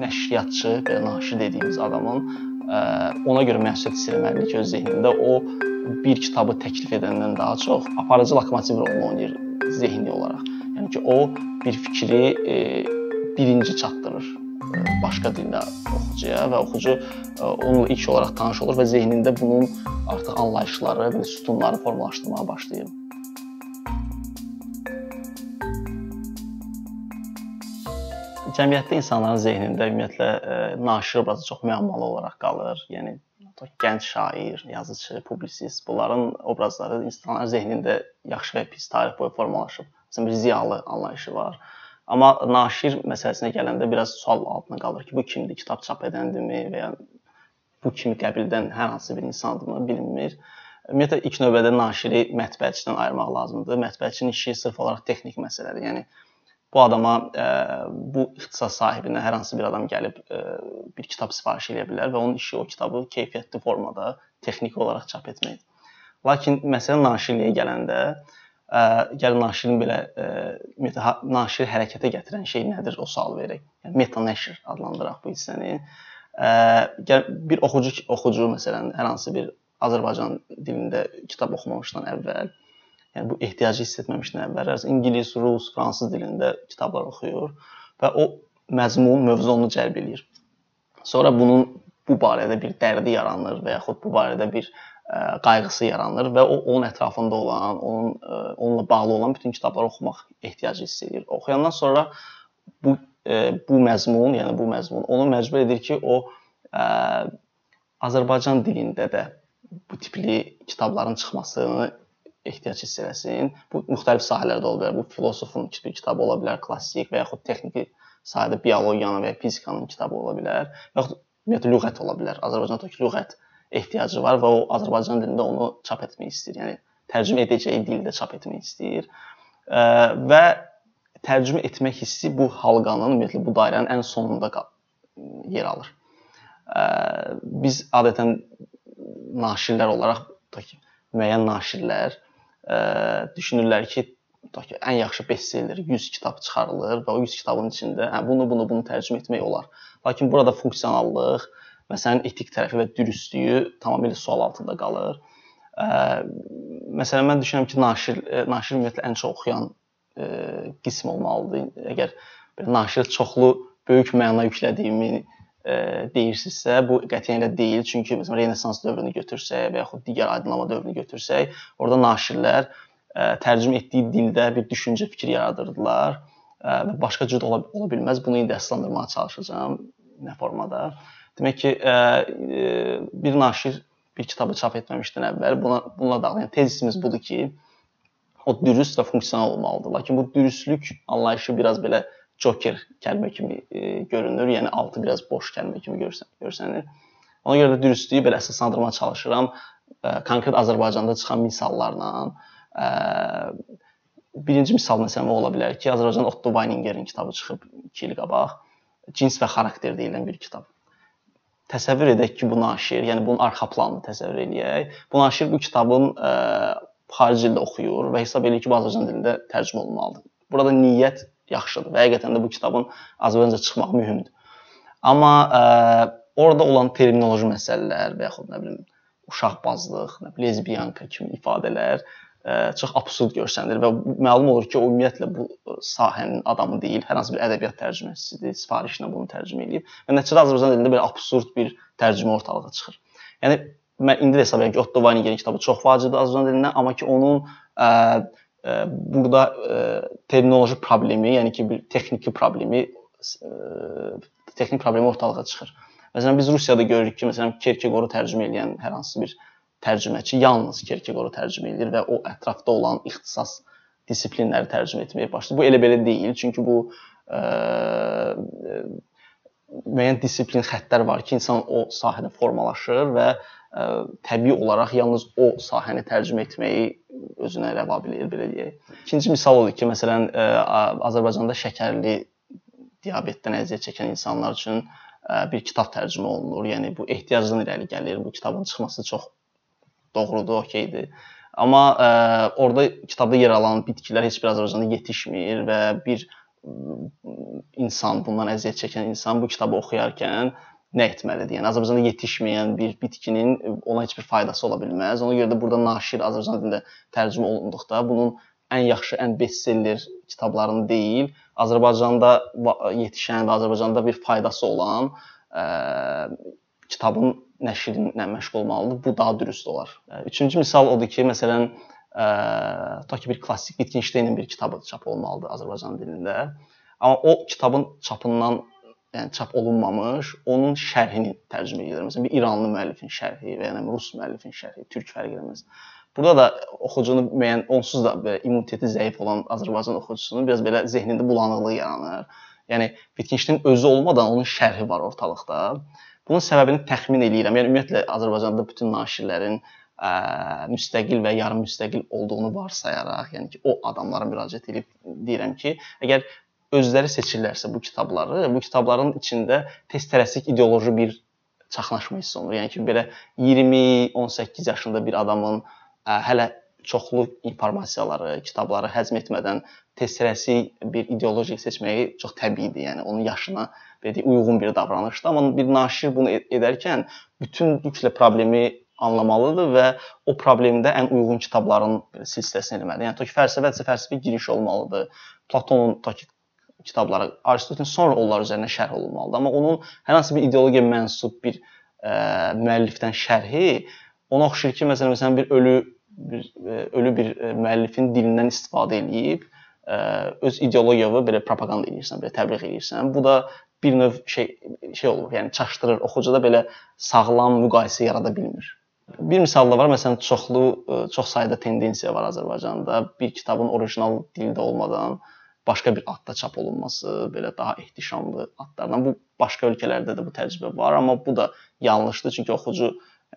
nəşriyyatçı, belə naşir dediyimiz adamın ə, ona görə məsuliyyət hiss etməlidir ki, öz zehnində o bir kitabı təklif edəndən daha çox aparıcı lokomotiv rolunu oynayır zehni olaraq. Yəni ki, o bir fikri e, birinci çatdırır e, başqa dildə oxucuya və oxucu e, onunla ilk olaraq tanış olur və zehnində bunun artıq anlayışları və sütunları formalaşdırmağa başlayır. Cəmiyyətdə insanların zehnində ümumiyyətlə ə, e, naşir obrazı çox müəmmalı olaraq qalır. Yəni gənc şair, yazıçı, publisist bunların obrazları insanların zehnində yaxşı və pis tarix boyu formalaşıb. Məsələn, bir ziyalı anlayışı var. Amma naşir məsələsinə gələndə biraz sual altına qalır ki, bu kimdir? Kitab çap edəndimi və ya bu kimi qəbildən hər hansı bir insandırmı bilinmir. Ümumiyyətlə ilk növbədə naşiri mətbəəçidən ayırmaq lazımdır. Mətbəəçinin işi sırf olaraq texnik məsələdir. Yəni bu adama ə, e, bu ixtisas sahibinə hər hansı bir adam gəlib ə, e, bir kitab sifariş edə bilər və onun işi o kitabı keyfiyyətli formada texniki olaraq çap etməkdir. Lakin məsələ naşirliyə gələndə ə, e, gəl naşirin belə ə, ümumiyyətlə naşiri hərəkətə gətirən şey nədir o sual verək. Yəni meta nəşr adlandıraq bu hissəni. Ə, gəl bir oxucu oxucu məsələn hər hansı bir Azərbaycan dilində kitab oxumamışdan əvvəl yəni bu ehtiyacı hiss etməmişdən əvvəl ingilis, rus, fransız dilində kitablar oxuyur və o məzmun, mövzu onu cəlb eləyir. Sonra bunun bu barədə bir dərdi yaranır və yaxud bu barədə bir ə, qayğısı yaranır və o onun ətrafında olan, onun ə, onunla bağlı olan bütün kitabları oxumaq ehtiyacı hiss edir. Oxuyandan sonra bu ə, bu məzmun, yəni bu məzmun onu məcbur edir ki, o ə, Azərbaycan dilində də bu tipli kitabların çıxmasını ehtiyac hiss eləsin. Bu müxtəlif sahələrdə ola bilər. Bu filosofun kitabı ola bilər, klassik və yaxud texniki sahədə biologiyanın və ya fizikanın kitabı ola bilər. Yaxud ümumiyyətlə lüğət ola bilər. Azərbaycanda lüğət ehtiyacı var və o Azərbaycan dilində onu çap etmək istəyir. Yəni tərcümə edəcəyi dildə çap etmək istəyir. Və tərcümə etmək hissi bu halqanın, ümumiyyətlə bu dairənin ən sonunda yer alır. Biz adətən naşirlər olaraq tutaq ki, müəyyən naşirlər düşünürlər ki, tutaq ki, ən yaxşı bestseller 100 kitab çıxarılır və o 100 kitabın içində hə bunu, bunu, bunu tərcümə etmək olar. Lakin burada funksionallıq və sənin etik tərəfi və dürüstlüyü tamamilə sual altında qalır. Ə, məsələn mən düşünürəm ki, naşir naşir ümumiyyətlə ən çox oxuyan ə, qism olmalıdır. Əgər belə naşir çoxlu böyük məna yüklədiyimi deyirsinizsə, bu qətiyyən elə deyil. Çünki məsələn Renessans dövrünü götürsək və yaxud digər aydınlama dövrünü götürsək, orada naşirlər tərcümə etdiyi dildə bir düşüncə, fikir yaradırdılar və başqa cür ola, ola bilməz. Bunu indi əsaslandırmağa çalışacağam nə formada. Demək ki, bir naşir bir kitabı çap etməmişdən əvvəl buna bununla bağlı yəni tezisimiz budur ki, o dürüst və funksional olmalıdır. Lakin bu dürüstlük anlayışı biraz belə Joker kəlmə kimi e, görünür. Yəni altı biraz boş kəlmə kimi görsən, görsənir. Ona görə də dürüstlüyü belə əsaslandırmağa çalışıram. E, konkret Azərbaycanda çıxan misallarla. E, birinci misal məsələn ola bilər ki, Azərbaycanda Otto Weiningerin kitabı çıxıb 2 il qabaq. Cins və xarakter deyilən bir kitab. Təsəvvür edək ki, bu naşir, yəni bunun arxa planını təsəvvür eləyək. Bu naşir bu kitabın ə, xarici dildə oxuyur və hesab edir ki, bu Azərbaycan dilində tərcümə olunmalıdır. Burada niyyət yaxşıdır və həqiqətən də bu kitabın Azərbaycanca çıxmağı mühümdür. Amma ə, orada olan terminoloji məsələlər və yaxud nə bilim uşaqbazlıq, nə bilim lezbiyanka kimi ifadələr ə, çox absurd görsənir və məlum olur ki, o ümumiyyətlə bu sahənin adamı deyil, hər hansı bir ədəbiyyat tərcüməsidir, sifarişlə bunu tərcümə edib və nəticədə Azərbaycan dilində belə absurd bir tərcümə ortalığa çıxır. Yəni mən indi də hesab edirəm ki, Otto Weiningerin kitabı çox vacibdir Azərbaycan dilindən, amma ki onun ə, burada terminoloji problemi, yəni ki, bir texniki problemi texnik problemi ortalığa çıxır. Məsələn biz Rusiyada görürük ki, məsələn Kierkegoru tərcümə edən hər hansı bir tərcüməçi yalnız Kierkegoru tərcümə edir və o ətrafda olan ixtisas disiplinləri tərcümə etməyə başlayır. Bu elə belə deyil, çünki bu ə, müəyyən disiplin xəttlər var ki, insan o sahədə formalaşır və ə, təbii olaraq yalnız o sahəni tərcümə etməyi özünə rəva bilir, belə deyək. İkinci misal odur ki, məsələn, ə, Azərbaycanda şəkərli diabetdən əziyyət çəkən insanlar üçün ə, bir kitab tərcümə olunur. Yəni bu ehtiyacdan irəli gəlir. Bu kitabın çıxması çox doğrudur, okeydir. Amma ə, orada kitabda yer alan bitkilər heç bir Azərbaycanda yetişmir və bir insan, bundan əziyyət çəkən insan bu kitabı oxuyarkən nə etməlidir? Yəni Azərbaycanda yetişməyən bir bitkinin ona heç bir faydası ola bilməz. Ona görə də burada naşir Azərbaycan dilində tərcümə olunduqda bunun ən yaxşı, ən bestseller kitablarını deyil, Azərbaycanda yetişən və Azərbaycanda bir faydası olan ə, kitabın nəşrinlə məşğul olmalıdır. Bu daha dürüst olar. Üçüncü misal odur ki, məsələn, tutaq ki, bir klassik Wittgensteinin bir kitabı çap olmalıdır Azərbaycan dilində. Amma o kitabın çapından yəni çap olunmamış, onun şərhini tərcümə edir. Məsələn, bir İranlı müəllifin şərhi və ya rus müəllifin şərhi, türk fərqi eləməz. Burada da oxucunun müəyyən onsuz da belə immuniteti zəif olan Azərbaycan oxucusunun biraz belə zehnində bulanıqlıq yaranır. Yəni Wittgenstein özü olmadan onun şərhi var ortalıqda. Bunun səbəbini təxmin eləyirəm. Yəni ümumiyyətlə Azərbaycanda bütün naşirlərin ə, müstəqil və yarım müstəqil olduğunu varsayaraq, yəni ki, o adamlara müraciət edib deyirəm ki, əgər özləri seçirlərsə bu kitabları, bu kitabların içində tez tələsik ideoloji bir çaxnaşma hiss olunur. Yəni ki, belə 20-18 yaşında bir adamın ə, hələ çoxlu informasiyaları, kitabları həzm etmədən tez tələsik bir ideologiya seçməyi çox təbiidir. Yəni onun yaşına belə deyək, uyğun bir davranışdır. Amma bir naşir bunu edərkən bütünlüklə problemi anlamalıdır və o problemdə ən uyğun kitabların silsiləsini eləməlidir. Yəni Toki fəlsəfədirsə fəlsəfi giriş olmalıdır. Platonun Toki kitabları, Aristotelin sonra onlar üzərinə şərh olunmalıdır. Amma onun hər hansı bir ideologiyaya mənsub bir ə, müəllifdən şərhi ona oxşayır ki, məsələn, məsələn bir ölü bir ölü bir müəllifin dilindən istifadə eləyib ə, öz ideologiyavı belə propaganda edirsən, belə təbliğ edirsən. Bu da bir növ şey şey olur. Yəni çaşdırır. Oxucuda belə sağlam müqayisə yarada bilmir. Bir misal da var. Məsələn, çoxlu e, çox sayda tendensiya var Azərbaycanda. Bir kitabın orijinal dildə olmadan başqa bir adda çap olunması, belə daha ehtişamlı adlardan. Bu başqa ölkələrdə də bu təcrübə var, amma bu da yanlışdır. Çünki oxucu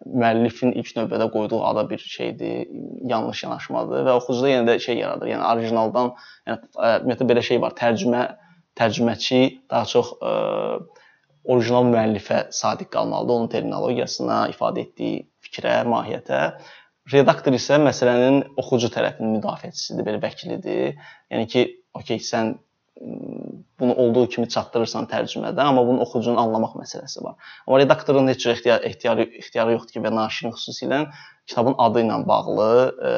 müəllifin ilk növbədə qoyduğu ada bir şeydir, yanlış yanaşmadır və oxucuda yenə də şey yaradır. Yəni orijinaldan, yəni e, ümumiyyətlə belə şey var. Tərcümə tərcüməçi daha çox ə, e, orijinal müəllifə sadiq qalmalıdır, onun terminologiyasına, ifadə etdiyi fikrə, mahiyyətə. Redaktor isə məsələnin oxucu tərəfinin müdafiəçisidir, belə vəkilidir. Yəni ki, okey, sən bunu olduğu kimi çatdırırsan tərcümədə, amma bunun oxucunun anlamaq məsələsi var. Amma redaktorun heç cür ixtiyar, ixtiyarı ixtiyarı yoxdur ki, və naşirin xüsusilə kitabın adı ilə bağlı ə,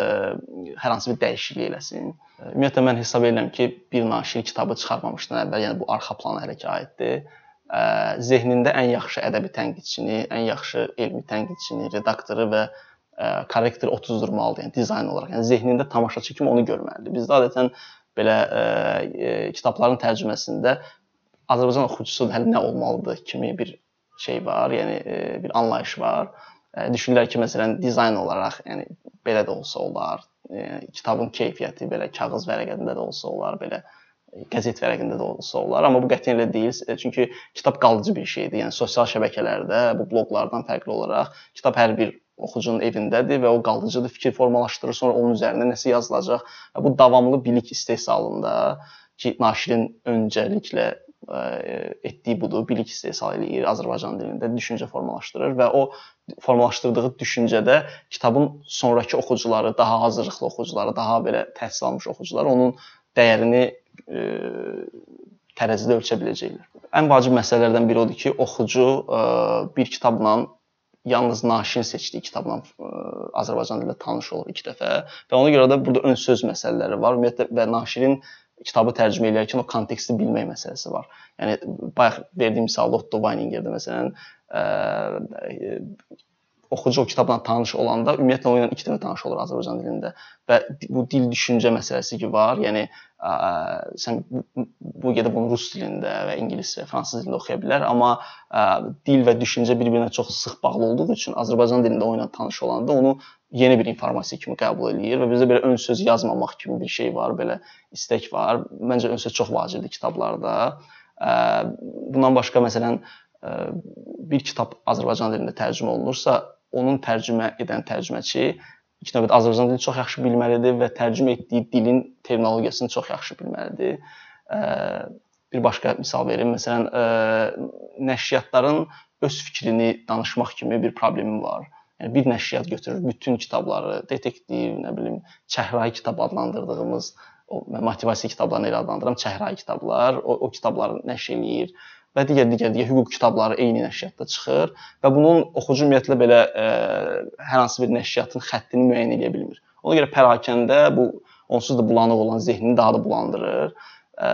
hər hansı bir dəyişiklik eləsin. Ümumiyyətlə mən hesab edirəm ki, bir naşir kitabı çıxarmamışdan əvvəl, yəni bu arxa plana hələ ki aiddir. Ə, zehnində ən yaxşı ədəbi tənqidçini, ən yaxşı elmi tənqidçini, redaktoru və ə, korrektor otuzdurmalıdır, yəni dizayn olaraq. Yəni zehnində tamaşaçı kimi onu görməlidir. Bizdə adətən belə ə, ə, kitabların tərcüməsində Azərbaycan oxucusu hələ nə olmalıdır kimi bir şey var, yəni ə, bir anlayış var. Ə, düşünürlər ki, məsələn, dizayn olaraq, yəni belə də olsa olar. Yəni, kitabın keyfiyyəti belə kağız vərəqəsində də olsa olar, belə qəzet vərəqində də olsa olar, amma bu qətiyyən elə deyil. Çünki kitab qalıcı bir şeydir. Yəni sosial şəbəkələrdə, bu bloqlardan fərqli olaraq kitab hər bir oxucunun evindədir və o qalıcıdır, fikir formalaşdırır, sonra onun üzərində nəsə yazılacaq bu davamlı bilik istehsalında ki, naşirin öncəliklə ə, e, etdiyi budur, bilik istehsal eləyir Azərbaycan dilində, düşüncə formalaşdırır və o formalaşdırdığı düşüncədə kitabın sonrakı oxucuları, daha hazırlıqlı oxucuları, daha belə təhsil almış oxucular onun dəyərini e, tərəzidə ölçə biləcəklər. Ən vacib məsələlərdən biri odur ki, oxucu e, bir kitabla yalnız naşirin seçdiyi kitabla ə, Azərbaycan dilində tanış olur ilk dəfə və ona görə də burada ön söz məsələləri var. Ümumiyyətlə və naşirin kitabı tərcümə edərkən o konteksti bilmək məsələsi var. Yəni bayaq verdiyim misal Otto Weiningerdə məsələn ə, oxucu o kitabla tanış olanda ümumiyyətlə o ilə ilk dəfə tanış olur Azərbaycan dilində və bu dil düşüncə məsələsi ki var. Yəni ə, sən bu, bu gedə bunu rus dilində və ingilis və fransız dilində oxuya bilər, amma ə, dil və düşüncə bir-birinə çox sıx bağlı olduğu üçün Azərbaycan dilində o ilə tanış olanda onu yeni bir informasiya kimi qəbul eləyir və bizdə belə ön söz yazmamaq kimi bir şey var, belə istək var. Məncə ön söz çox vacibdir kitablarda. Ə, bundan başqa məsələn ə, bir kitab Azərbaycan dilində tərcümə olunursa, onun tərcümə edən tərcüməçi ilk növbədə Azərbaycan dilini çox yaxşı bilməlidir və tərcümə etdiyi dilin terminologiyasını çox yaxşı bilməlidir. Bir başqa misal verim. Məsələn, nəşriyyatların öz fikrini danışmaq kimi bir problemi var. Yəni bir nəşriyyat götürür bütün kitabları, detektiv, nə bilim, çəhrayı kitab adlandırdığımız o motivasiya kitablarını elə adlandırıram, çəhrayı kitablar, o, o kitabları nəşr eləyir və digər digər digər hüquq kitabları eyni nəşriyyatda çıxır və bunun oxucu ümumiyyətlə belə ə, hər hansı bir nəşriyyatın xəttini müəyyən edə bilmir. Ona görə pərakəndə bu onsuz da bulanıq olan zehnini daha da bulandırır. Ə,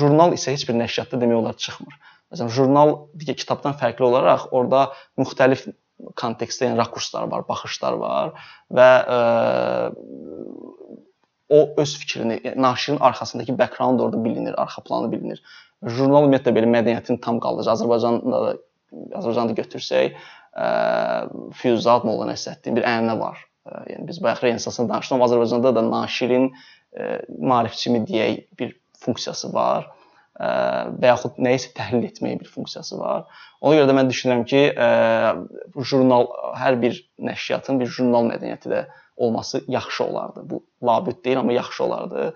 jurnal isə heç bir nəşriyyatda demək olar çıxmır. Məsələn, jurnal digər kitabdan fərqli olaraq orada müxtəlif kontekstdə, yəni rakurslar var, baxışlar var və ə, o öz fikrini, yəni, naşirin arxasındakı background orada bilinir, arxa planı bilinir. Jurnal ümumiyyətlə belə mədəniyyətin tam qalıcı. Azərbaycanda da Azərbaycanı götürsək, ə, Füyuzat Molla Nəsrəddin bir ənənə var. Ə, yəni biz bayaq Renesansdan danışdıq, Azərbaycanda da naşirin ə, maarifçimi deyək bir funksiyası var və yaxud nəyisə təhlil etməyə bir funksiyası var. Ona görə də mən düşünürəm ki, jurnal hər bir nəşriyyatın bir jurnal mədəniyyəti də olması yaxşı olardı. Bu labüd deyil, amma yaxşı olardı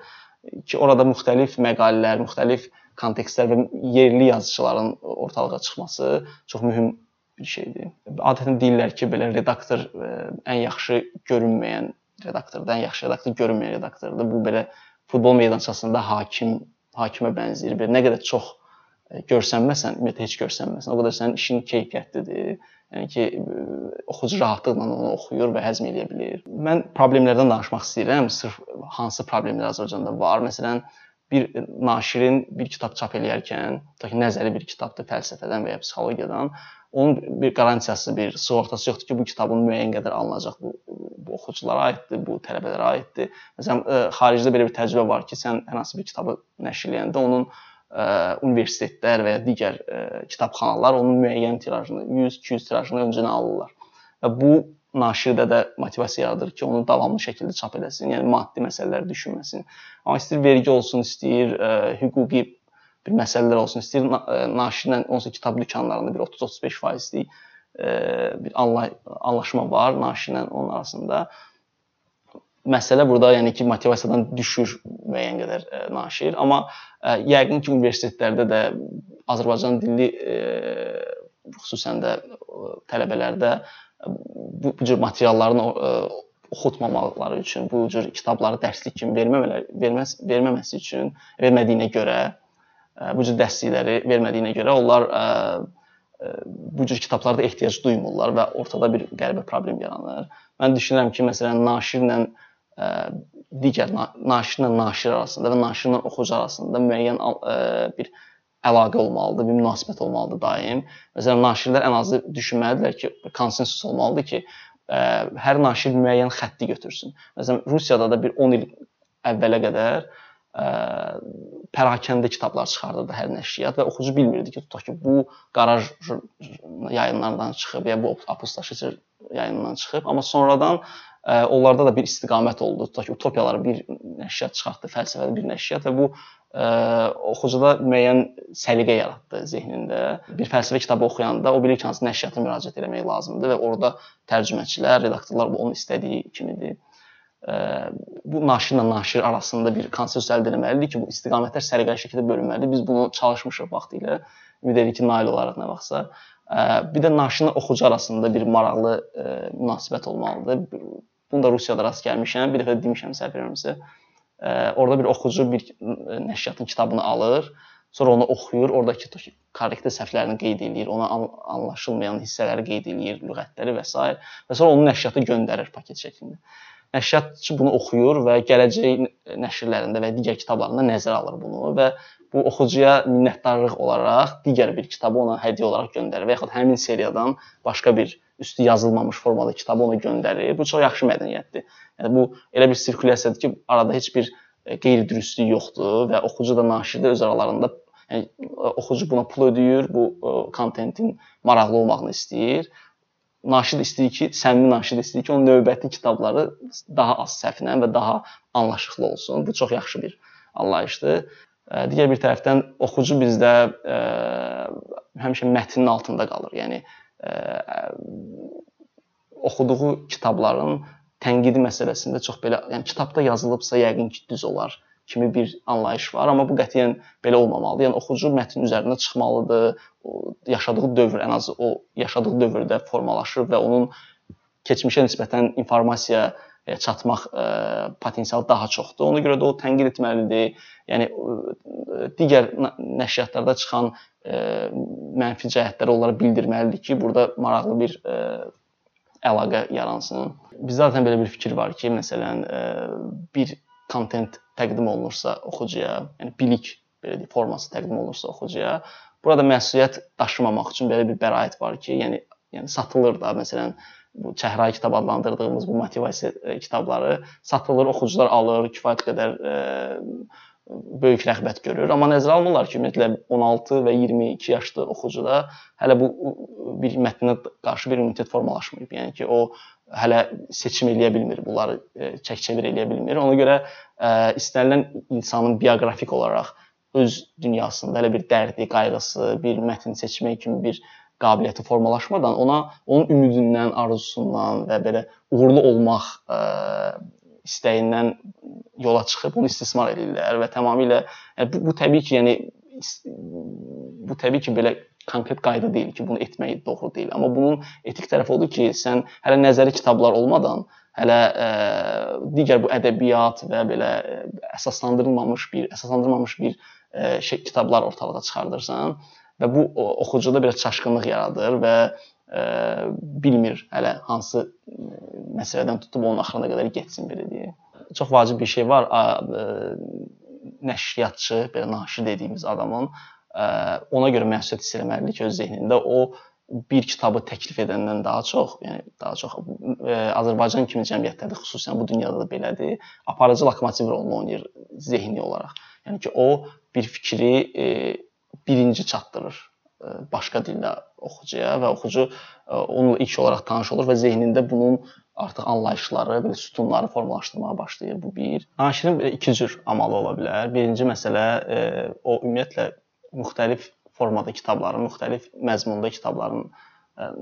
ki, orada müxtəlif məqalələr, müxtəlif kontekstlər və yerli yazıçıların ortalığa çıxması çox mühüm bir şeydir. Adətən deyirlər ki, belə redaktor ən yaxşı görünməyən redaktordur, ən yaxşı redaktor görünməyən redaktordur. Bu belə futbol meydançasında hakim hakimə bənzəyir. Bir nə qədər çox e, görsənməsən, ümumiyyətlə heç görsənməsən, o qədər sənin işin keyfiyyətlidir. Yəni ki, e, oxucu rahatlıqla onu oxuyur və həzm edə bilir. Mən problemlərdən danışmaq istəyirəm. Sırf hansı problemlər Azərbaycanda var? Məsələn, bir naşirin bir kitab çap eləyərkən, tutaq ki, nəzəri bir kitabdır fəlsəfədən və ya psixologiyadan, onun bir qarantiyası, bir sığortası yoxdur ki, bu kitabın müəyyən qədər alınacaq. Bu, bu oxuculara aiddir, bu tələbələrə aiddir. Məsələn, e, xaricdə belə bir təcrübə var ki, sən hər hansı bir kitabı nəşr edəndə onun ə, e, universitetlər və ya digər ə, e, kitabxanalar onun müəyyən tirajını, 100-200 tirajını öncədən alırlar. Və bu naşirdə də motivasiya yaradır ki, onu davamlı şəkildə çap eləsin, yəni maddi məsələləri düşünməsin. Amma istəyir vergi olsun, istəyir ə, hüquqi bir məsələlər olsun, istəyir e, naşirlə onsuz kitab dükanlarında bir 30-35%lik e, bir anlaşma var naşirlə onun arasında. Məsələ burada yəni ki, motivasiyadan düşür müəyyən qədər e, naşir, amma yəqin ki, universitetlərdə də Azərbaycan dilli xüsusən də tələbələrdə bu, bu cür materialların oxutmamaları üçün, bu cür kitabları dərslik kimi verməmələri verməz verməməsi üçün vermədiyinə görə bu cür dəstəkləri vermədiyinə görə onlar bu cür kitablarda ehtiyac duymurlar və ortada bir qəribə problem yaranır. Mən düşünürəm ki, məsələn, naşirlə digər naşirlə naşir arasında və naşirlə oxucu arasında müəyyən bir əlaqə olmalıdır, bir münasibət olmalıdır daim. Məsələn, naşirlər ən azı düşünməlidirlər ki, konsensus olmalıdır ki, hər naşir müəyyən xətti götürsün. Məsələn, Rusiyada da bir 10 il əvvələ qədər pərakəndə kitablar çıxardırdı hər nəşriyyat və oxucu bilmirdi ki, tutaq ki, bu qaraj yayınlarından çıxıb ya bu apostaşıcı yayınından çıxıb, amma sonradan ə, onlarda da bir istiqamət oldu. Tutaq ki, utopiyaları bir nəşriyyat çıxartdı, fəlsəfəli bir nəşriyyat və bu ə, oxucuda müəyyən səliqə yaratdı zehnində. Bir fəlsəfə kitabı oxuyanda o bilir ki, hansı nəşriyyata müraciət etmək lazımdır və orada tərcüməçilər, redaktorlar bu onun istədiyi kimidir bu naşirlə naşir arasında bir konsensus əldə etməlidir ki, bu istiqamətlər səliqəli şəkildə bölünməlidir. Biz bunu çalışmışıq vaxtilə. Ümid edirik ki, nail olaraq nə vaxtsa. Bir də naşirlə oxucu arasında bir maraqlı münasibət olmalıdır. Bunu da Rusiyada rast gəlmişəm. Bir dəfə də demişəm səhv eləmirəmsə. Orada bir oxucu bir nəşriyyatın kitabını alır, sonra onu oxuyur, oradakı korrektiv səhvlərini qeyd eləyir, ona anlaşılmayan hissələri qeyd eləyir, lüğətləri və s. və sonra onu nəşriyyata göndərir paket şəklində nəşriyyatçı bunu oxuyur və gələcək nəşrlərində və digər kitablarında nəzərə alır bunu və bu oxucuya minnətdarlıq olaraq digər bir kitabı ona hədiyyə olaraq göndərir və yaxud həmin seriyadan başqa bir üstü yazılmamış formada kitabı ona göndərir. Bu çox yaxşı mədəniyyətdir. Yəni bu elə bir sirkulyasiyadır ki, arada heç bir e, qeyri-dürüstlük yoxdur və oxucu da naşir də öz aralarında yəni oxucu buna pul ödəyir, bu kontentin maraqlı olmağını istəyir naşid istəyir ki, səmimi naşid istəyir ki, onun növbəti kitabları daha az səhvlə və daha anlaşıqlı olsun. Bu çox yaxşı bir anlayışdır. Digər bir tərəfdən oxucu bizdə ə, həmişə mətnin altında qalır. Yəni ə, oxuduğu kitabların tənqidi məsələsində çox belə, yəni kitabda yazılıbsa yəqin ki, düz olar kimi bir anlayış var, amma bu qətiyyən belə olmamalıdır. Yəni oxucu mətn üzərində çıxmalıdır. O yaşadığı dövr ən azı o yaşadığı dövrdə formalaşır və onun keçmişə nisbətən informasiya çatmaq ə, potensialı daha çoxdur. Ona görə də o tənqid etməlidir. Yəni digər nəşriyyatlarda çıxan ə, mənfi cəhətləri onlara bildirməlidir ki, burada maraqlı bir ə, əlaqə yaransın. Bizdə zaten belə bir fikir var ki, məsələn, ə, bir kontent təqdim olunursa oxucuya, yəni bilik belə deyək, forması təqdim olunursa oxucuya, burada məsuliyyət daşımamaq üçün belə bir bəraət var ki, yəni yəni satılır da, məsələn, bu çəhrayı kitab adlandırdığımız bu motivasiya e, kitabları satılır, oxucular alır, kifayət qədər e, böyük rəğbət görür. Amma nəzərə almırlar ki, ümumiyyətlə 16 və 22 yaşlı oxucuda hələ bu bir mətnə qarşı bir immunitet formalaşmayıb. Yəni ki, o hələ seçim eləyə bilmir, bunları e, çək-çevir eləyə bilmir. Ona görə ə, istənilən insanın bioqrafik olaraq öz dünyasında elə bir dərdi, qayğısı, bir mətn seçmək kimi bir qabiliyyəti formalaşmadan ona onun ümidindən, arzusundan və belə uğurlu olmaq ə, istəyindən yola çıxıb onu istismar edirlər və tamamilə yəni bu, bu təbii ki, yəni bu təbii ki, belə konkret qayda deyil ki, bunu etmək doğru deyil. Amma bunun etik tərəfi odur ki, sən hələ nəzəri kitablar olmadan, hələ ə, digər bu ədəbiyyat və belə əsaslandırılmamış bir, əsaslandırılmamış bir ə, şey kitablar ortalığa çıxardırsan və bu oxucuda biraz çaşqınlıq yaradır və ə, bilmir hələ hansı məsələdən tutub onun axırına qədər getsin belə deyək. Çox vacib bir şey var. Ə, nəşriyyatçı, belə naşir dediyimiz adamın ə, ona görə məsuliyyət hiss etməlidir ki, öz zehnində o bir kitabı təklif edəndən daha çox, yəni daha çox ə, Azərbaycan kimi cəmiyyətlərdə xüsusən bu dünyada da belədir. Aparıcı lokomotiv rolunu oynayır zehni olaraq. Yəni ki, o bir fikri ə, birinci çatdırır başqa dildə oxucuya və oxucu e, onunla ilk olaraq tanış olur və zehnində bunun artıq anlayışları, belə sütunları formalaşdırmağa başlayır. Bu bir. Naşirin iki cür amalı ola bilər. Birinci məsələ e, o ümumiyyətlə müxtəlif formada kitabların, müxtəlif məzmunda kitabların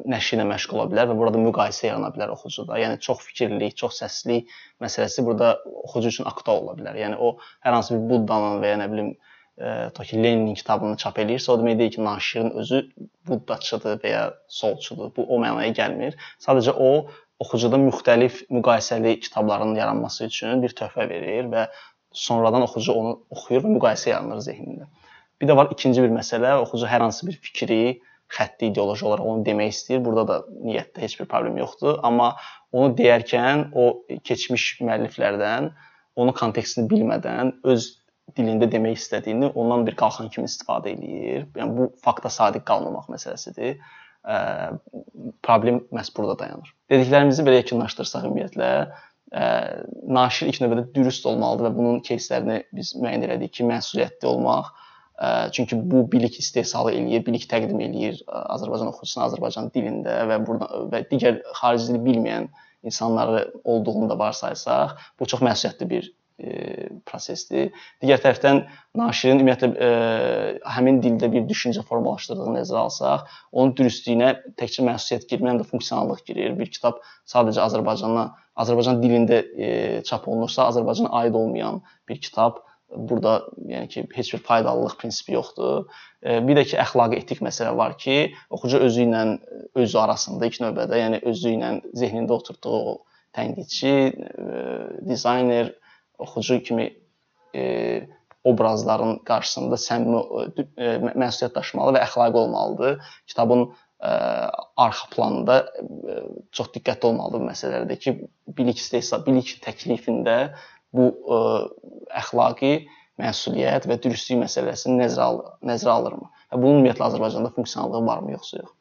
nəşri ilə məşğul ola bilər və burada müqayisə yarana bilər oxucuda. Yəni çox fikirlilik, çox səslilik məsələsi burada oxucu üçün aktual ola bilər. Yəni o hər hansı bir Buddanın və ya nə bilim tutaq ki, Leninin kitabını çap eləyirsə, o demək deyil ki, naşirin özü buddaçıdır və ya solçudur. Bu o mənaya gəlmir. Sadəcə o oxucuda müxtəlif müqayisəli kitabların yaranması üçün bir töhfə verir və sonradan oxucu onu oxuyur və müqayisə yaranır zehnində. Bir də var ikinci bir məsələ, oxucu hər hansı bir fikri, xətti ideoloji olaraq onu demək istəyir. Burada da niyyətdə heç bir problem yoxdur, amma onu deyərkən o keçmiş müəlliflərdən onun kontekstini bilmədən öz dilində demək istədiyini ondan bir qalxan kimi istifadə eləyir. Yəni bu fakta sadiq qalmamaq məsələsidir. Ə, problem məhz burada dayanır. Dediklərimizi belə yekunlaşdırsaq ümumiyyətlə, ə, naşir ilk növbədə dürüst olmalıdır və bunun кейslərini biz müəyyən elədik ki, məsuliyyətli olmaq. Ə, çünki bu bilik istehsalı eləyir, bilik təqdim eləyir Azərbaycan oxucusuna Azərbaycan dilində və burada və digər xarici dili bilməyən insanları olduğunu da varsaysaq, bu çox məsuliyyətli bir e, prosesdir. Digər tərəfdən naşirin ümumiyyətlə e, həmin dildə bir düşüncə formalaşdırdığını nəzərə alsaq, onun dürüstlüyünə təkcə məsuliyyət girmir, həm də funksionallıq girir. Bir kitab sadəcə Azərbaycana, Azərbaycan dilində e, çap olunursa, Azərbaycana aid olmayan bir kitab burada yəni ki, heç bir faydalılıq prinsipi yoxdur. E, bir də ki, əxlaqi etik məsələ var ki, oxucu özü ilə özü arasında ilk növbədə, yəni özü ilə zehnində oturtduğu tənqidçi, e, dizayner, oxucu kimi e, obrazların qarşısında səmimi e, məsuliyyət daşımalı və əxlaqi olmalıdır. Kitabın ə, e, arxa planında ə, e, çox diqqətli olmalıdır bu məsələlərdə ki, bilik istehsal, bilik təklifində bu ə, əxlaqi məsuliyyət və dürüstlük məsələsini nəzərə al nəzərə alırmı? Və bunun ümumiyyətlə Azərbaycanda funksionallığı varmı yoxsa yox?